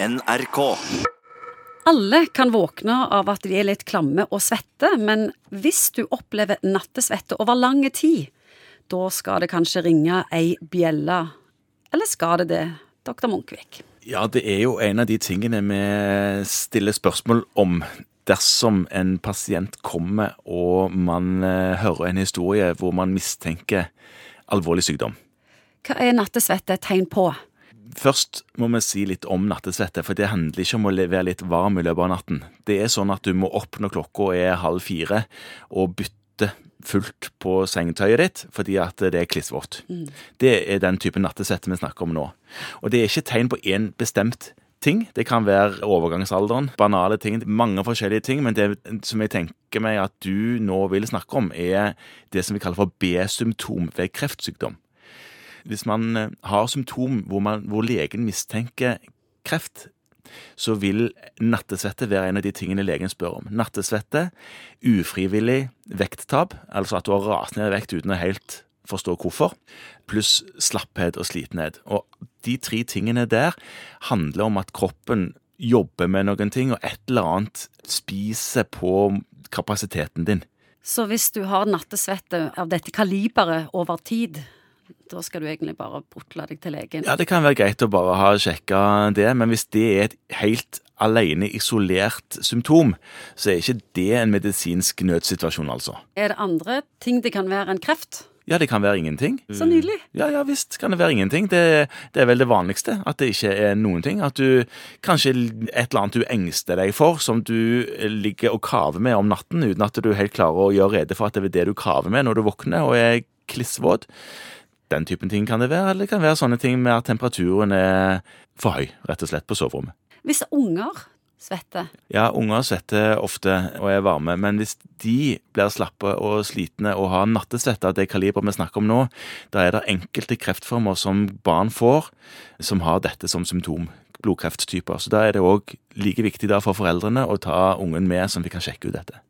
NRK. Alle kan våkne av at de er litt klamme og svette, men hvis du opplever nattesvette over lang tid, da skal det kanskje ringe ei bjelle. Eller skal det det, doktor Munkvik? Ja, det er jo en av de tingene vi stiller spørsmål om. Dersom en pasient kommer og man eh, hører en historie hvor man mistenker alvorlig sykdom. Hva er nattesvette et tegn på? Først må vi si litt om nattesvette, for det handler ikke om å være litt varm i løpet av natten. Det er sånn at du må opp når klokka er halv fire og bytte fullt på sengetøyet ditt fordi at det er klissvått. Det er den type nattesvette vi snakker om nå. Og det er ikke tegn på én bestemt ting. Det kan være overgangsalderen, banale ting, mange forskjellige ting. Men det som jeg tenker meg at du nå vil snakke om, er det som vi kaller for B-symptom ved kreftsykdom. Hvis man eh, har symptom hvor, man, hvor legen mistenker kreft, så vil nattesvette være en av de tingene legen spør om. Nattesvette, ufrivillig vekttap, altså at du har rast ned i vekt uten å helt forstå hvorfor, pluss slapphet og slitenhet. Og de tre tingene der handler om at kroppen jobber med noen ting, og et eller annet spiser på kapasiteten din. Så hvis du har nattesvette av dette kaliberet over tid, da skal du egentlig bare putle deg til legen? Ja, det kan være greit å bare ha sjekka det, men hvis det er et helt alene isolert symptom, så er ikke det en medisinsk nødsituasjon, altså. Er det andre ting det kan være enn kreft? Ja, det kan være ingenting. Så nydelig. Ja, ja visst kan det være ingenting. Det, det er vel det vanligste, at det ikke er noen ting. At du kanskje et eller annet du engster deg for, som du ligger og kaver med om natten, uten at du helt klarer å gjøre rede for at det er det du kaver med når du våkner og er klissvåt. Den typen ting kan det være, eller det kan være sånne ting med at temperaturen er for høy, rett og slett, på soverommet. Hvis unger svetter, Ja, unger svetter ofte og er varme, men hvis de blir slappe og slitne og har nattesvette av det kaliberet vi snakker om nå, da er det enkelte kreftformer som barn får, som har dette som symptom. Blodkrefttyper. Så da er det òg like viktig for foreldrene å ta ungen med, som vi kan sjekke ut dette.